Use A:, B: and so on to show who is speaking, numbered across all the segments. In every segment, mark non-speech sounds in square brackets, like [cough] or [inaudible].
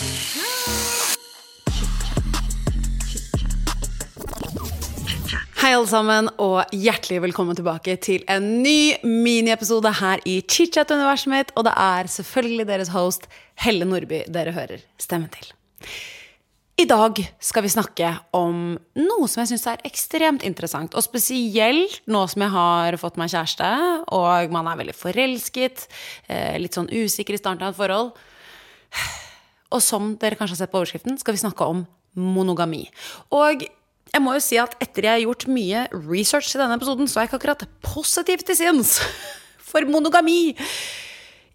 A: Hei, alle sammen, og hjertelig velkommen tilbake til en ny miniepisode her i chit-chat-universet mitt. Og det er selvfølgelig deres host Helle Nordby dere hører stemmen til. I dag skal vi snakke om noe som jeg syns er ekstremt interessant. Og spesielt nå som jeg har fått meg kjæreste, og man er veldig forelsket, eh, litt sånn usikker i starten av et forhold. Og som dere kanskje har sett på overskriften, skal vi snakke om monogami. Og jeg må jo si at etter jeg har gjort mye research i denne episoden, så er jeg ikke akkurat positiv til sinns [laughs] for monogami.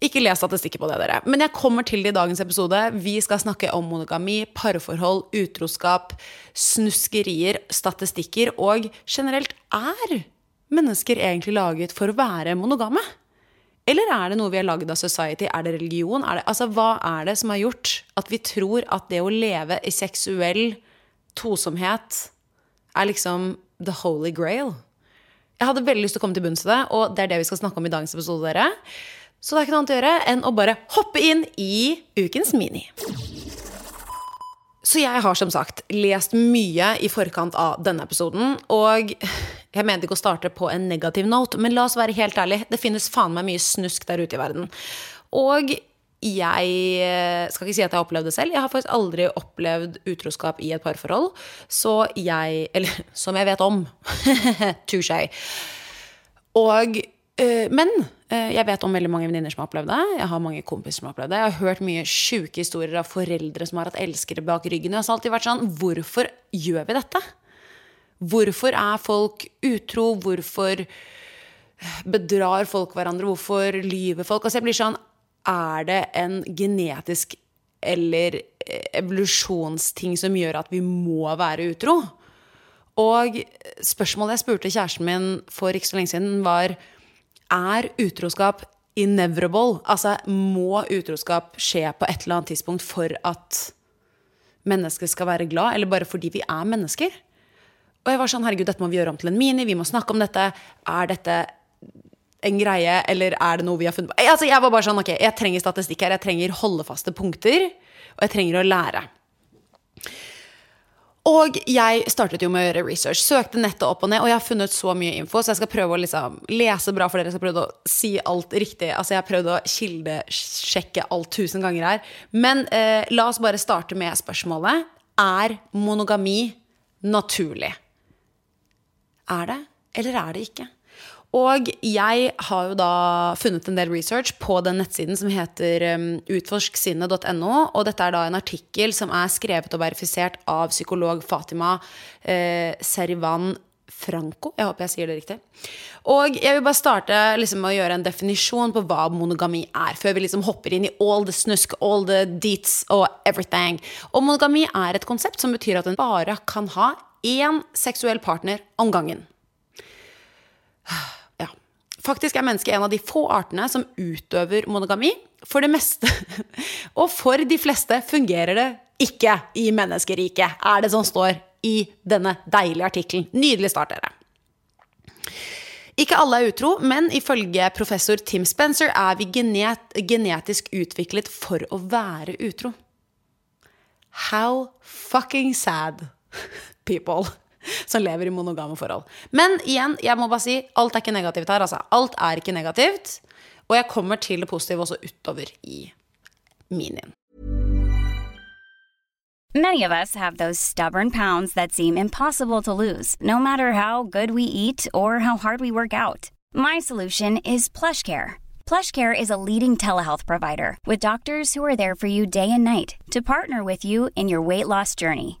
A: Ikke les statistikker på det, dere. Men jeg kommer til det i dagens episode. Vi skal snakke om monogami, parforhold, utroskap, snuskerier, statistikker og generelt er mennesker egentlig laget for å være monogame? Eller er det noe vi har lagd av society? Er det religion? Er det, altså, hva er det som har gjort at vi tror at det å leve i seksuell tosomhet er liksom the holy grail. Jeg hadde veldig lyst til å komme til bunns i det, og det er det vi skal snakke om i dagens episode. dere. Så det er ikke noe annet å gjøre enn å bare hoppe inn i ukens mini. Så jeg har som sagt lest mye i forkant av denne episoden, og jeg mente ikke å starte på en negativ note, men la oss være helt ærlig, det finnes faen meg mye snusk der ute i verden. Og jeg eh, skal ikke si at jeg har opplevd det selv. Jeg har faktisk aldri opplevd utroskap i et parforhold. Så jeg Eller som jeg vet om. [laughs] Touché. Og øh, Men øh, jeg vet om veldig mange venninner som har opplevd det. Jeg har mange kompiser som har opplevd det. Jeg har hørt mye sjuke historier av foreldre som har hatt elskere bak ryggen. Jeg har alltid vært sånn Hvorfor gjør vi dette? Hvorfor er folk utro? Hvorfor bedrar folk hverandre? Hvorfor lyver folk? Altså jeg blir sånn er det en genetisk eller evolusjonsting som gjør at vi må være utro? Og spørsmålet jeg spurte kjæresten min for ikke så lenge siden, var er utroskap inevitable? Altså, må utroskap skje på et eller annet tidspunkt for at mennesker skal være glad, eller bare fordi vi er mennesker? Og jeg var sånn, herregud, dette må vi gjøre om til en mini, vi må snakke om dette. Er dette en greie, eller er det noe vi har funnet på? Altså, jeg var bare sånn, ok, jeg trenger statistikk her, jeg trenger holdefaste punkter, og jeg trenger å lære. Og jeg startet jo med å gjøre research. Søkte nettet opp og ned, og jeg har funnet så mye info, så jeg skal prøve å liksom lese bra for dere. Jeg skal prøve å si alt riktig. Altså, jeg har prøvd å kildesjekke alt tusen ganger her. Men eh, la oss bare starte med spørsmålet. Er monogami naturlig? Er det, eller er det ikke? Og jeg har jo da funnet en del research på den nettsiden som heter um, utforsksinnet.no. Og dette er da en artikkel som er skrevet og verifisert av psykolog Fatima eh, Serivan Franco. Jeg håper jeg sier det riktig. Og jeg vil bare starte liksom, med å gjøre en definisjon på hva monogami er, før vi liksom hopper inn i all the snusk, all the deets og everything. Og monogami er et konsept som betyr at en bare kan ha én seksuell partner om gangen. [sighs] Faktisk er mennesket en av de få artene som utøver monogami. For det meste, [laughs] og for de fleste, fungerer det ikke i menneskeriket, er det som står i denne deilige artikkelen. Nydelig start, dere. Ikke alle er utro, men ifølge professor Tim Spencer er vi genet genetisk utviklet for å være utro. How fucking sad, [laughs] people [laughs] som lever i monogame forhold. Men igjen, jeg må bare si, alt er ikke negativt her. Altså. Alt er ikke negativt. Og jeg kommer til det positive også utover i minien.
B: Many of us have those stubborn pounds that seem impossible to lose, no matter how good we eat or how hard we work out. My solution is PlushCare. PlushCare is a leading telehealth provider with doctors who are there for you day and night to partner with you in your weight loss journey.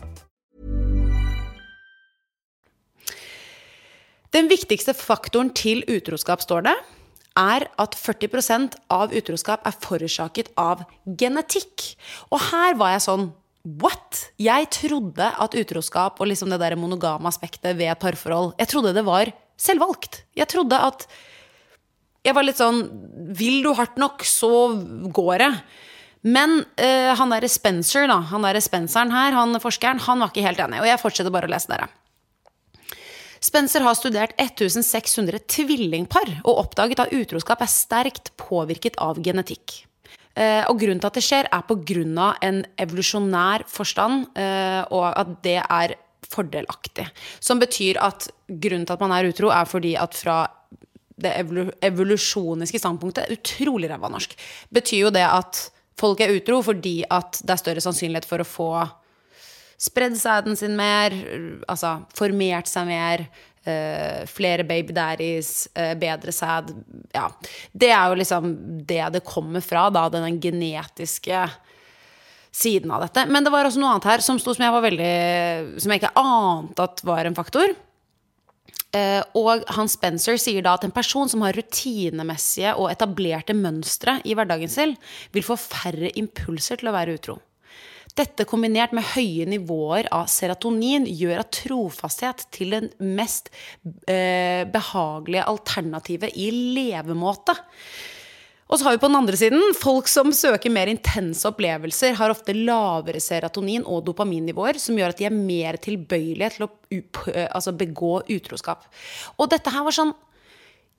A: Den viktigste faktoren til utroskap, står det, er at 40% av utroskap er forårsaket av genetikk. Og her var jeg sånn What? Jeg trodde at utroskap og liksom det der monogame aspektet ved et parforhold Jeg trodde det var selvvalgt. Jeg trodde at Jeg var litt sånn Vil du hardt nok, så går det. Men uh, han derre Spencer, da, han derre Spenceren her, han forskeren, han var ikke helt enig. Og jeg fortsetter bare å lese dere. Spencer har studert 1600 tvillingpar og oppdaget at utroskap er sterkt påvirket av genetikk. Eh, og grunnen til at det skjer, er pga. en evolusjonær forstand, eh, og at det er fordelaktig. Som betyr at grunnen til at man er utro, er fordi at fra det evolusjoniske standpunktet, utrolig ræva norsk, betyr jo det at folk er utro fordi at det er større sannsynlighet for å få spredd sæden sin mer, altså formert seg mer, Uh, flere baby daddies, uh, bedre sæd. Ja. Det er jo liksom det det kommer fra, da, den genetiske siden av dette. Men det var også noe annet her som sto som jeg var veldig Som jeg ikke ante at var en faktor. Uh, og han Spencer sier da at en person som har rutinemessige og etablerte mønstre i hverdagen sin, vil få færre impulser til å være utro. Dette kombinert med høye nivåer av serotonin gjør at trofasthet til det mest eh, behagelige alternativet i levemåte. Og så har vi på den andre siden folk som søker mer intense opplevelser, har ofte lavere serotonin- og dopaminnivåer, som gjør at de er mer tilbøyelige til å altså begå utroskap. Og dette her var sånn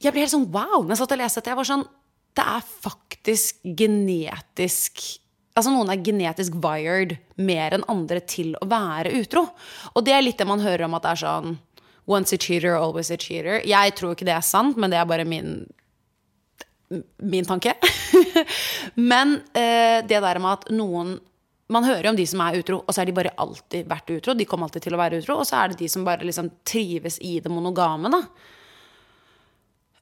A: Jeg ble helt sånn wow når jeg satt og leste dette. Jeg var sånn Det er faktisk genetisk Altså Noen er genetisk wired mer enn andre til å være utro. Og det er litt det man hører om at det er sånn Once a cheater, always a cheater. Jeg tror ikke det er sant, men det er bare min min tanke. [laughs] Men eh, det der med at noen Man hører om de som er utro, og så er de bare alltid vært utro. De kommer alltid til å være utro. Og så er det de som bare liksom trives i det monogame, da.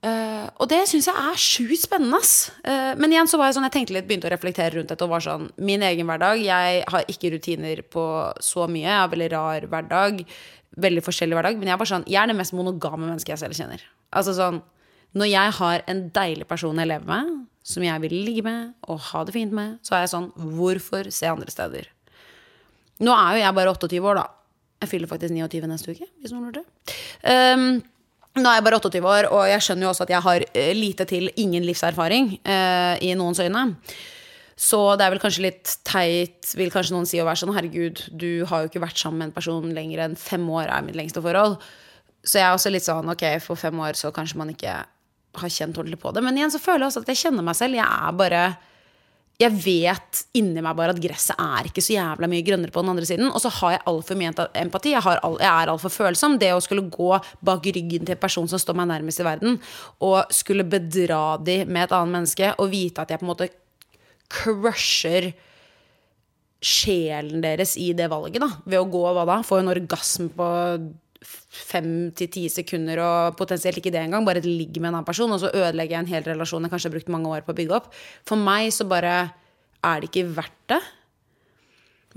A: Eh, og det syns jeg er sjukt spennende. Eh, men igjen så var jeg sånn, jeg tenkte litt, begynte å reflektere rundt dette og var sånn Min egen hverdag. Jeg har ikke rutiner på så mye. Jeg har veldig rar hverdag. Veldig forskjellig hverdag. Men jeg var sånn, jeg er det mest monogame mennesket jeg selv kjenner. Altså sånn, Når jeg har en deilig person jeg lever med, som jeg vil ligge med og ha det fint med, så er jeg sånn Hvorfor se andre steder? Nå er jo jeg bare 28 år, da. Jeg fyller faktisk 29 neste uke, hvis noen lurer. Um, nå er jeg bare 28 år, og jeg skjønner jo også at jeg har eh, lite til ingen livserfaring eh, i noens øyne. Så det er vel kanskje litt teit, vil kanskje noen si, å være sånn herregud, du har jo ikke vært sammen med en person lenger enn fem år er mitt lengste forhold. Så jeg er også litt sånn ok, for fem år så kanskje man ikke har kjent ordentlig på det. Men igjen så føler jeg også at jeg kjenner meg selv. Jeg er bare jeg vet inni meg bare at gresset er ikke så jævla mye grønnere på den andre siden. Og så har jeg altfor mye empati. Jeg, all, jeg er altfor følsom. Det å skulle gå bak ryggen til en person som står meg nærmest i verden, og skulle bedra de med et annet menneske, og vite at jeg på en måte crusher sjelen deres i det valget, da. Ved å gå hva da? Få en orgasme på fem til ti sekunder, og potensielt ikke det engang, bare ligge med en annen person, og så ødelegger jeg en hel relasjon jeg kanskje har brukt mange år på å bygge opp. For meg så bare er det ikke verdt det.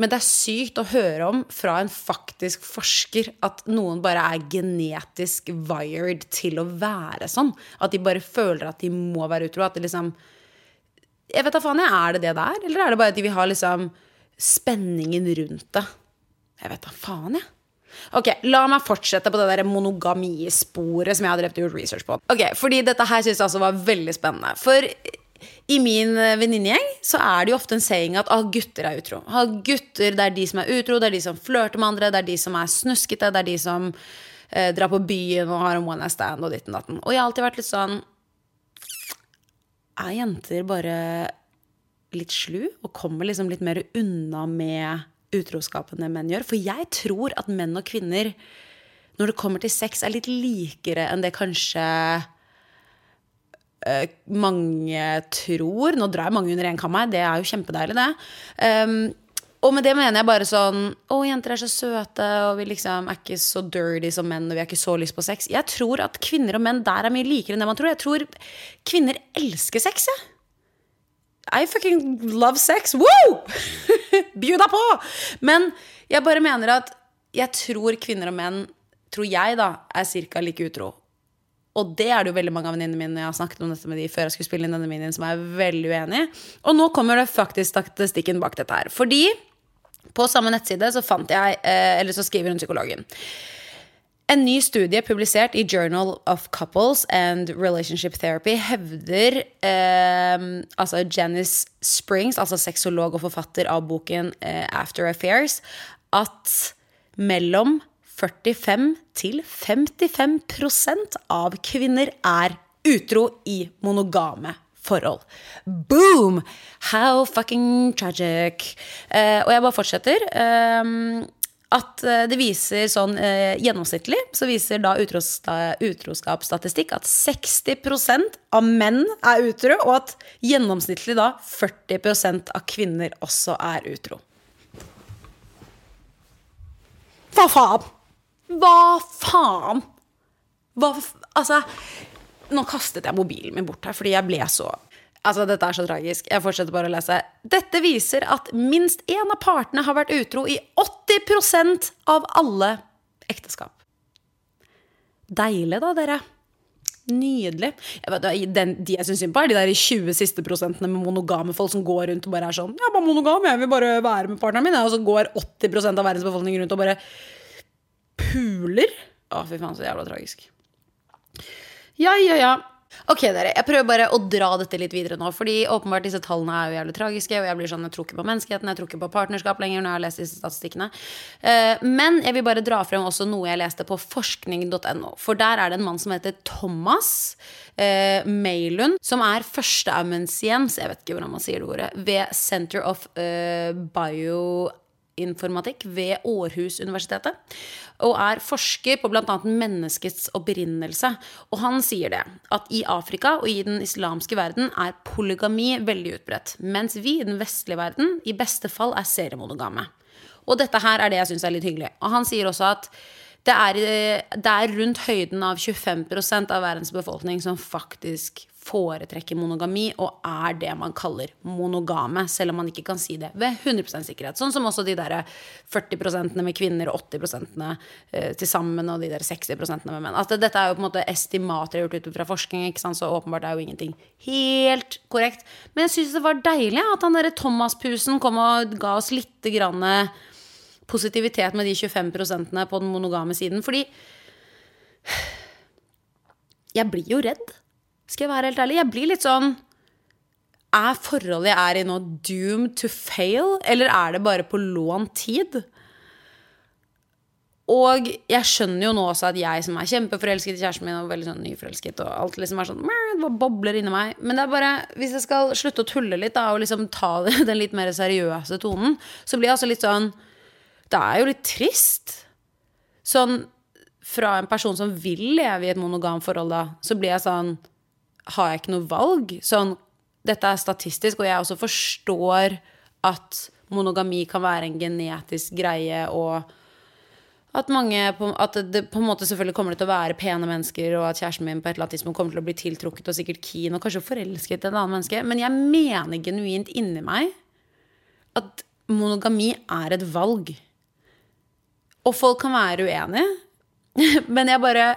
A: Men det er sykt å høre om fra en faktisk forsker at noen bare er genetisk wired til å være sånn. At de bare føler at de må være utro. At det liksom Jeg vet da faen, jeg. Er det det det er? Eller er det bare at de vil ha liksom spenningen rundt det? Jeg vet da faen, jeg. Ok, La meg fortsette på det der monogamisporet som jeg har drevet og gjort research på. Ok, fordi dette her synes jeg altså var veldig spennende. For i min venninnegjeng så er det jo ofte en saying at ah, gutter er utro. Ah, gutter, Det er de som er utro, det er de som flørter med andre, det er de som er snuskete, det er de som eh, drar på byen og har en one night stand og ditten datten. Og jeg har alltid vært litt sånn Er jenter bare litt slu og kommer liksom litt mer unna med utroskapen enn menn gjør? For jeg tror at menn og kvinner, når det kommer til sex, er litt likere enn det kanskje uh, mange tror. Nå drar jeg mange under én kam her, det er jo kjempedeilig, det. Um, og med det mener jeg bare sånn Å, jenter er så søte, og vi liksom er ikke så dirty som menn, og vi har ikke så lyst på sex. Jeg tror at kvinner og menn der er mye likere enn det man tror. Jeg tror kvinner elsker sex, jeg. I fucking love sex. Woo! [laughs] Deg på! Men jeg bare mener at jeg tror kvinner og menn, tror jeg, da, er ca. like utro. Og det er det jo veldig mange av venninnene mine jeg har snakket om dette med de før jeg skulle spille inn denne minien, som er veldig uenig. Og nå kommer det faktisk statistikken bak dette her. Fordi på samme nettside så fant jeg, eh, eller så skriver hun psykologen. En ny studie publisert i Journal of Couples and Relationship Therapy hevder eh, altså Janice Springs, altså sexolog og forfatter av boken eh, After Affairs, at mellom 45 til 55% av kvinner er utro i monogame forhold. Boom! How fucking tragic. Eh, og jeg bare fortsetter. Um, at eh, det viser sånn eh, gjennomsnittlig så viser da utroskapsstatistikk at 60% av menn er utro, og at gjennomsnittlig da 40% av kvinner også er utro. Hva faen? Hva faen? Hva Altså nå kastet jeg mobilen min bort her fordi jeg ble så Altså, dette er så tragisk. Jeg fortsetter bare å lese. Dette viser at minst én av partene har vært utro i 80% av alle ekteskap. Deilig, da, dere. Nydelig. Jeg vet, den, de jeg syns synd på, er de der 20 siste prosentene med monogame folk som går rundt og bare er sånn er bare monogam, jeg vil bare være med partneren min. Og så går 80 av verdens befolkning rundt og bare puler. Å, fy faen, så jævla tragisk. Ja, ja, ja. Ok, dere, Jeg prøver bare å dra dette litt videre nå. Fordi åpenbart disse tallene er jo jævlig tragiske. Og jeg blir sånn, jeg tror ikke på menneskeheten, jeg tror ikke på partnerskap lenger. når jeg har lest disse statistikkene uh, Men jeg vil bare dra frem også noe jeg leste på forskning.no. For der er det en mann som heter Thomas eh, Maylund, som er førsteamanuensis, jeg vet ikke hvordan man sier det ordet, ved Center of eh, Bio informatikk ved Århus universitetet. Og er forsker på bl.a. menneskets opprinnelse. Og han sier det, at i Afrika og i den islamske verden er polygami veldig utbredt. Mens vi i den vestlige verden i beste fall er seriemonogame. Og dette her er det jeg syns er litt hyggelig. Og han sier også at det er, det er rundt høyden av 25 av verdens befolkning som faktisk foretrekker monogami og er det man kaller monogame, selv om man ikke kan si det ved 100% sikkerhet. Sånn som også de der 40% med kvinner og 80 eh, til sammen, og de der 60% med menn. Altså, dette er jo på en måte estimater gjort ut fra forskning, ikke sant? så åpenbart er jo ingenting helt korrekt. Men jeg syns det var deilig at han derre Thomas-pusen kom og ga oss litt grann positivitet med de 25% på den monogame siden. Fordi jeg blir jo redd. Skal jeg være helt ærlig? Jeg blir litt sånn Er forholdet jeg er i nå, doomed to fail? Eller er det bare på lånt tid? Og jeg skjønner jo nå også at jeg som er kjempeforelsket i kjæresten min, og veldig sånn nyforelsket, og alt liksom er sånn det bobler inni meg. Men det er bare, hvis jeg skal slutte å tulle litt da, og liksom ta [laughs] den litt mer seriøse tonen, så blir jeg altså litt sånn Det er jo litt trist. Sånn fra en person som vil leve i et monogamt forhold, da, så blir jeg sånn har jeg ikke noe valg. Sånn, dette er statistisk, og jeg også forstår at monogami kan være en genetisk greie, og at mange At det på en måte selvfølgelig kommer til å være pene mennesker, og at kjæresten min på et eller annet tidspunkt kommer til å bli tiltrukket og sikkert keen og kanskje forelsket i et annet menneske. Men jeg mener genuint inni meg at monogami er et valg. Og folk kan være uenige, [laughs] men jeg bare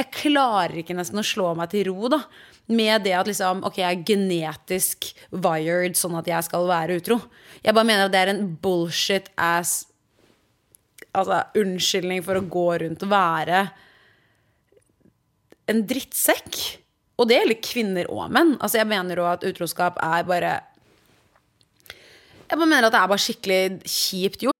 A: jeg klarer ikke nesten å slå meg til ro da, med det at liksom, ok, jeg er genetisk wired sånn at jeg skal være utro. Jeg bare mener at det er en bullshit ass altså, unnskyldning for å gå rundt og være en drittsekk. Og det gjelder kvinner og menn. Altså Jeg mener jo at utroskap er bare Jeg bare mener at det er bare skikkelig kjipt gjort.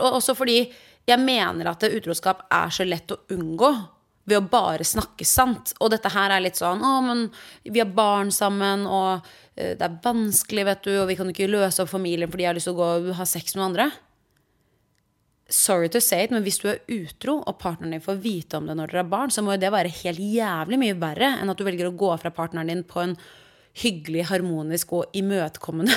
A: Og også fordi jeg mener at utroskap er så lett å unngå ved å bare snakke sant. Og dette her er litt sånn Å, men vi har barn sammen, og eh, det er vanskelig, vet du, og vi kan ikke løse opp familien fordi jeg har lyst til å gå og ha sex med noen andre. Sorry to say it, men hvis du er utro, og partneren din får vite om det når dere har barn, så må jo det være helt jævlig mye verre enn at du velger å gå fra partneren din på en hyggelig, harmonisk og imøtekommende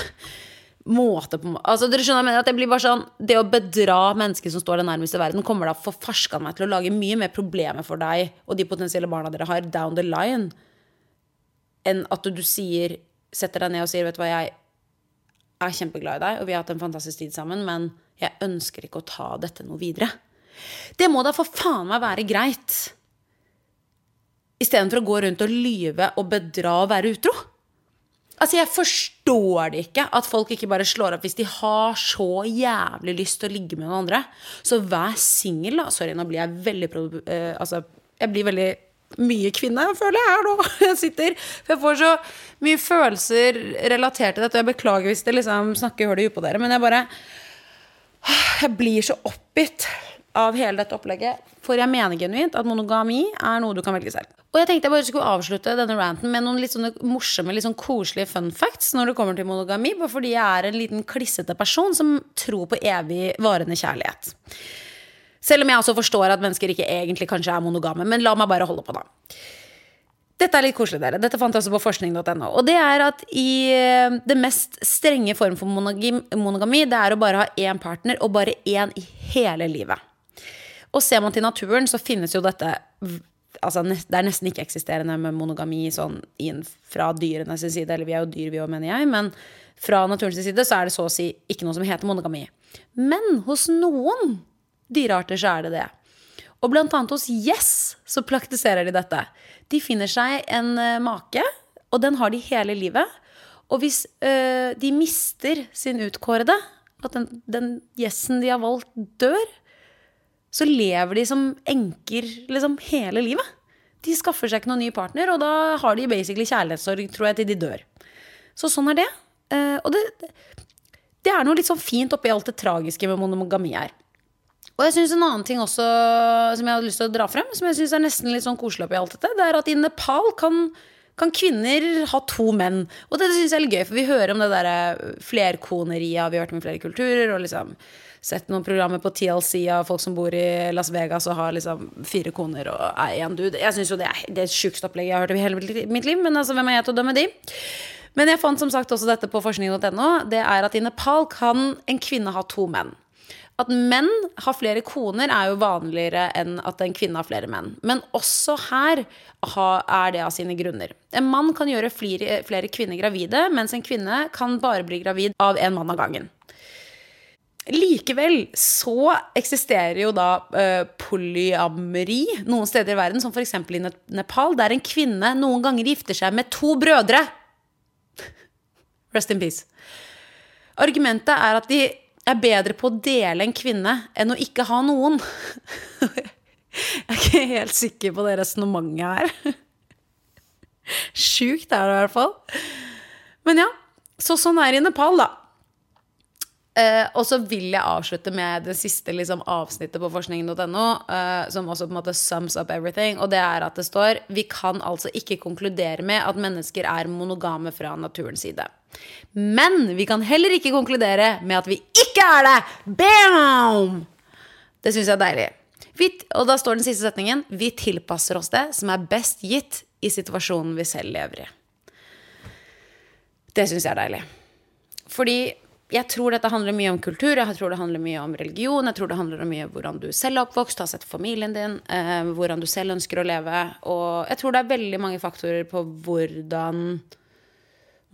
A: måte på altså, dere skjønner, jeg mener at Det blir bare sånn Det å bedra mennesker som står deg nærmest i verden, kommer da forferska meg til å lage mye mer problemer for deg og de potensielle barna dere har, down the line, enn at du sier Setter deg ned og sier, vet du hva, jeg er kjempeglad i deg, og vi har hatt en fantastisk tid sammen, men jeg ønsker ikke å ta dette noe videre. Det må da for faen meg være greit. Istedenfor å gå rundt og lyve og bedra og være utro. Altså, Jeg forstår det ikke at folk ikke bare slår opp hvis de har så jævlig lyst til å ligge med noen andre. Så vær singel, da. Sorry, nå blir jeg veldig uh, Altså, jeg blir veldig mye kvinne, føler jeg her nå. [laughs] Jeg sitter. For jeg får så mye følelser relatert til dette. Og jeg beklager hvis det liksom snakker hull i huet på dere, men jeg bare [sighs] Jeg blir så oppgitt av hele dette opplegget. For jeg mener genuint at monogami er noe du kan velge selv. Og jeg tenkte jeg bare skulle avslutte denne ranten med noen litt sånne morsomme, litt sånn koselige fun facts når det kommer til monogami. Bare fordi jeg er en liten klissete person som tror på evig varende kjærlighet. Selv om jeg også forstår at mennesker ikke egentlig kanskje er monogame. Men la meg bare holde på, da. Dette er litt koselig, dere. Dette fant jeg også på forskning.no. Og det er at i eh, det mest strenge form for monogami, det er å bare ha én partner, og bare én i hele livet. Og ser man til naturen, så finnes jo dette altså, Det er nesten ikke-eksisterende med monogami sånn inn fra dyrenes side. Eller vi er jo dyr, vi òg, mener jeg. Men fra naturens side så er det så å si ikke noe som heter monogami. Men hos noen dyrearter så er det det. Og blant annet hos gjess så praktiserer de dette. De finner seg en uh, make, og den har de hele livet. Og hvis øh, de mister sin utkårede, at den gjessen de har valgt, dør, så lever de som enker liksom hele livet. De skaffer seg ikke noen ny partner, og da har de basically kjærlighetssorg, tror jeg, til de dør. Så sånn er det. Uh, og det, det er noe litt sånn fint oppi alt det tragiske med monogami her. Og jeg synes en annen ting også som jeg hadde lyst til å dra frem, som jeg synes er nesten litt sånn koselig oppi alt dette, det er at i Nepal kan, kan kvinner ha to menn. Og det syns jeg er litt gøy, for vi hører om det derre flerkoneriet, vi har hørt om flere kulturer, og liksom sett noen programmer på TLC av folk som bor i Las Vegas og har liksom fire koner og er én dude. Jeg syns jo det er det sjukeste opplegget jeg har hørt i hele mitt liv, men altså, hvem er jeg til å dømme de? Men jeg fant som sagt også dette på forskning.no. Det er at i Nepal kan en kvinne ha to menn. At menn har flere koner, er jo vanligere enn at en kvinne har flere menn. Men også her er det av sine grunner. En mann kan gjøre flere, flere kvinner gravide, mens en kvinne kan bare bli gravid av en mann av gangen. Likevel så eksisterer jo da uh, polyameri noen steder i verden, som f.eks. i Nepal, der en kvinne noen ganger gifter seg med to brødre. Rest in peace. Argumentet er at de er bedre på å dele en kvinne enn å ikke ha noen. [laughs] Jeg er ikke helt sikker på det resonnementet her. [laughs] Sjukt er det i hvert fall. Men ja, så sånn er det i Nepal, da. Eh, og så vil jeg avslutte med det siste liksom, avsnittet på forskning.no, uh, som også på en måte sums up everything. Og det er at det står Vi kan altså ikke konkludere med at mennesker er monogame fra naturens side. Men vi kan heller ikke konkludere med at vi ikke er det! Bam! Det syns jeg er deilig. Vi, og da står den siste setningen Vi tilpasser oss det som er best gitt i situasjonen vi selv lever i. Det syns jeg er deilig. Fordi jeg tror dette handler mye om kultur, jeg tror det handler mye om religion, jeg tror det handler mye om hvordan du selv er oppvokst, har sett familien din, eh, hvordan du selv ønsker å leve. Og jeg tror det er veldig mange faktorer på hvordan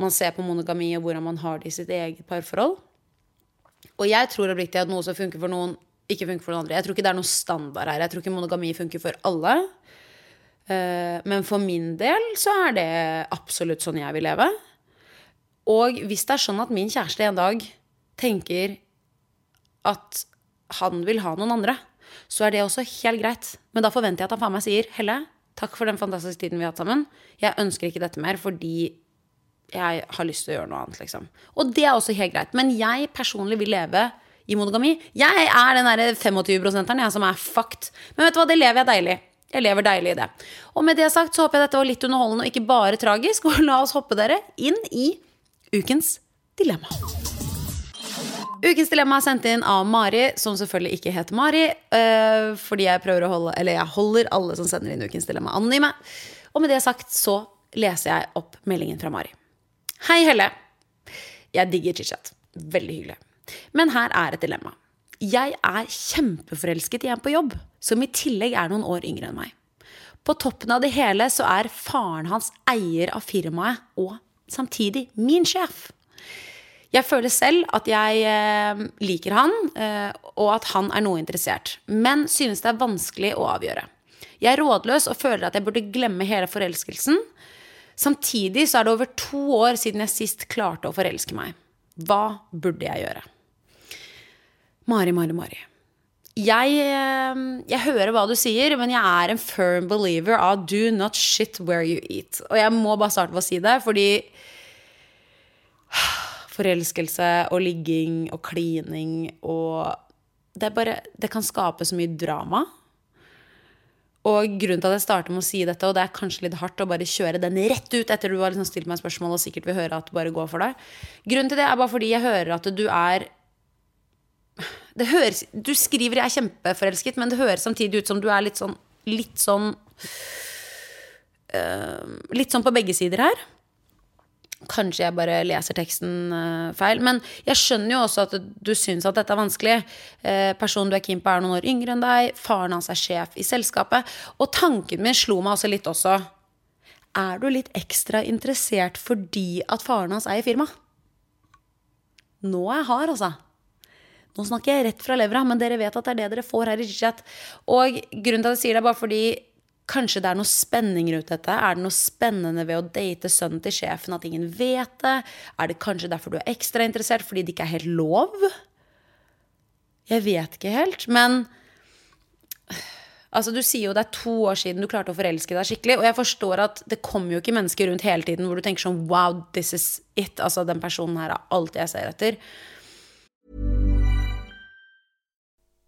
A: man ser på monogami, og hvordan man har det i sitt eget parforhold. Og jeg tror oppriktig at noe som funker for noen, ikke funker for noen andre. Jeg tror ikke det er noe standard her. Jeg tror ikke monogami funker for alle. Eh, men for min del så er det absolutt sånn jeg vil leve. Og hvis det er sånn at min kjæreste en dag tenker at han vil ha noen andre, så er det også helt greit. Men da forventer jeg at han faen meg sier Helle, takk for den fantastiske tiden vi har hatt sammen. Jeg ønsker ikke dette mer fordi jeg har lyst til å gjøre noe annet, liksom. Og det er også helt greit. Men jeg personlig vil leve i monogami. Jeg er den derre 25-prosenteren jeg som er fucked. Men vet du hva, det lever jeg deilig. Jeg lever deilig i det. Og med det sagt så håper jeg dette var litt underholdende og ikke bare tragisk. [laughs] Og la oss hoppe dere inn i ukens dilemma. Ukens dilemma er sendt inn av Mari, som selvfølgelig ikke heter Mari. øh, fordi jeg prøver å holde Eller jeg holder alle som sender inn ukens dilemma, anonyme. Og med det sagt så leser jeg opp meldingen fra Mari. Hei, Helle. Jeg digger chit-chat. Veldig hyggelig. Men her er et dilemma. Jeg er kjempeforelsket i en på jobb, som i tillegg er noen år yngre enn meg. På toppen av det hele så er faren hans eier av firmaet og samtidig min sjef. Jeg føler selv at jeg eh, liker han, eh, og at han er noe interessert, men synes det er vanskelig å avgjøre. Jeg er rådløs og føler at jeg burde glemme hele forelskelsen. Samtidig så er det over to år siden jeg sist klarte å forelske meg. Hva burde jeg gjøre? Mari, Mari, Mari. Jeg, eh, jeg hører hva du sier, men jeg er en firm believer av do not shit where you eat. Og jeg må bare starte med å si det, fordi [sighs] forelskelse og ligging og klining og det, bare, det kan skape så mye drama. Og grunnen til at jeg starter med å si dette, og det er kanskje litt hardt å bare kjøre den rett ut etter du har liksom stilt meg spørsmål og sikkert vil høre at det bare går for deg Grunnen til det er bare fordi jeg hører at du er det høres, Du skriver 'jeg er kjempeforelsket', men det høres samtidig ut som du er litt sånn Litt sånn uh, Litt sånn på begge sider her. Kanskje jeg bare leser teksten uh, feil. Men jeg skjønner jo også at du syns at dette er vanskelig. Uh, personen du er keen på, er noen år yngre enn deg. Faren hans er sjef i selskapet. Og tanken min slo meg også litt også. Er du litt ekstra interessert fordi at faren hans eier firma? Nå er jeg hard, altså. Nå snakker jeg rett fra levra, men dere vet at det er det dere får her i chat. Og grunnen til at jeg sier det, er bare fordi kanskje det er noe spenning rundt dette. Er det noe spennende ved å date sønnen til sjefen at ingen vet det? Er det kanskje derfor du er ekstra interessert, fordi det ikke er helt lov? Jeg vet ikke helt, men Altså, Du sier jo det er to år siden du klarte å forelske deg skikkelig. Og jeg forstår at det kommer jo ikke mennesker rundt hele tiden hvor du tenker sånn Wow, this is it. Altså, den personen her er alt jeg ser etter.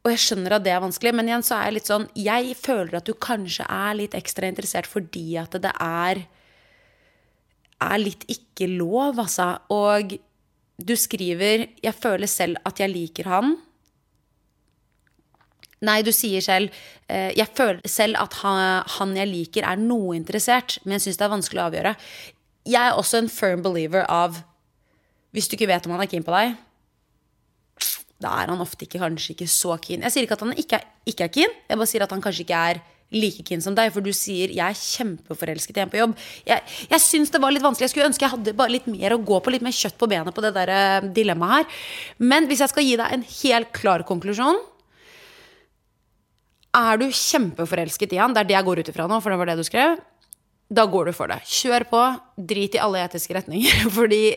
A: Og jeg skjønner at det er vanskelig, men igjen så er jeg litt sånn Jeg føler at du kanskje er litt ekstra interessert fordi at det er er litt ikke lov, altså. Og du skriver 'Jeg føler selv at jeg liker han'. Nei, du sier selv eh, 'Jeg føler selv at han, jeg liker, er noe interessert', men jeg syns det er vanskelig å avgjøre. Jeg er også en firm believer av Hvis du ikke vet om han er keen på deg, da er han ofte ikke, kanskje ikke så keen. Jeg sier ikke at han ikke er, ikke er keen, jeg bare sier at han kanskje ikke er like keen som deg. For du sier 'jeg er kjempeforelsket i en på jobb'. Jeg, jeg syns det var litt vanskelig. Jeg skulle ønske jeg hadde bare litt mer å gå på, litt mer kjøtt på benet på det der eh, dilemmaet her. Men hvis jeg skal gi deg en helt klar konklusjon Er du kjempeforelsket i han, det er det jeg går ut ifra nå, for det var det du skrev, da går du for det. Kjør på. Drit i alle etiske retninger. [laughs] Fordi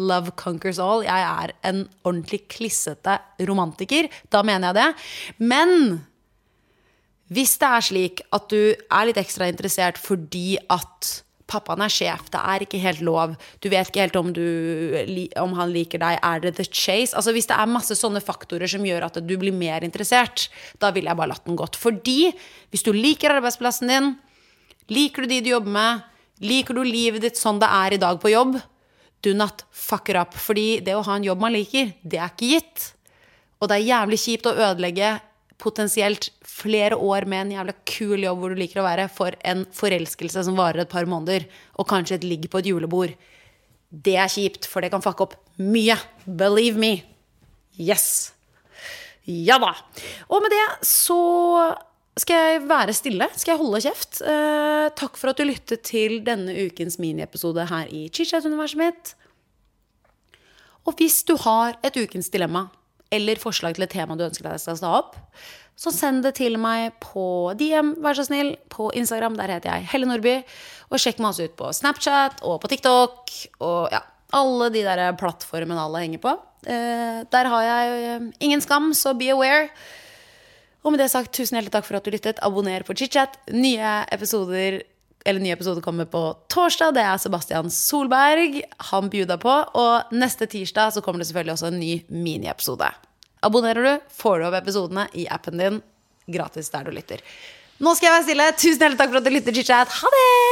A: Love conquers all. Jeg er en ordentlig klissete romantiker. Da mener jeg det. Men hvis det er slik at du er litt ekstra interessert fordi at pappaen er sjef, det er ikke helt lov, du vet ikke helt om, du, om han liker deg, er det the chase? Altså Hvis det er masse sånne faktorer som gjør at du blir mer interessert, da ville jeg bare latt den gått. Fordi hvis du liker arbeidsplassen din, liker du de du jobber med, liker du livet ditt sånn det er i dag på jobb, do not fuck it up. Fordi det å ha en jobb man liker, det er ikke gitt. Og det er jævlig kjipt å ødelegge potensielt flere år med en jævla kul jobb hvor du liker å være, for en forelskelse som varer et par måneder, og kanskje et ligg på et julebord. Det er kjipt, for det kan fucke opp mye. Believe me. Yes. Ja da. Og med det så skal jeg være stille. Skal jeg holde kjeft? Eh, takk for at du lyttet til denne ukens miniepisode her i Chichat-universet mitt. Og hvis du har et ukens dilemma eller forslag til et tema du ønsker jeg skal ta opp, så send det til meg på DM, vær så snill, på Instagram. Der heter jeg Helle Nordby. Og sjekk meg også ut på Snapchat og på TikTok og ja, alle de der plattformene alle henger på. Eh, der har jeg eh, ingen skam, så be aware. Og med det sagt, tusen hjertelig takk for at du lyttet. Abonner på ChitChat. Nye episoder eller nye episoder kommer på torsdag. Det er Sebastian Solberg. Han bjuda på. Og neste tirsdag så kommer det selvfølgelig også en ny miniepisode. Abonnerer du, får du opp episodene i appen din gratis der du lytter. Nå skal jeg være stille. Tusen hjertelig takk for at du lytter, ChitChat. Ha det!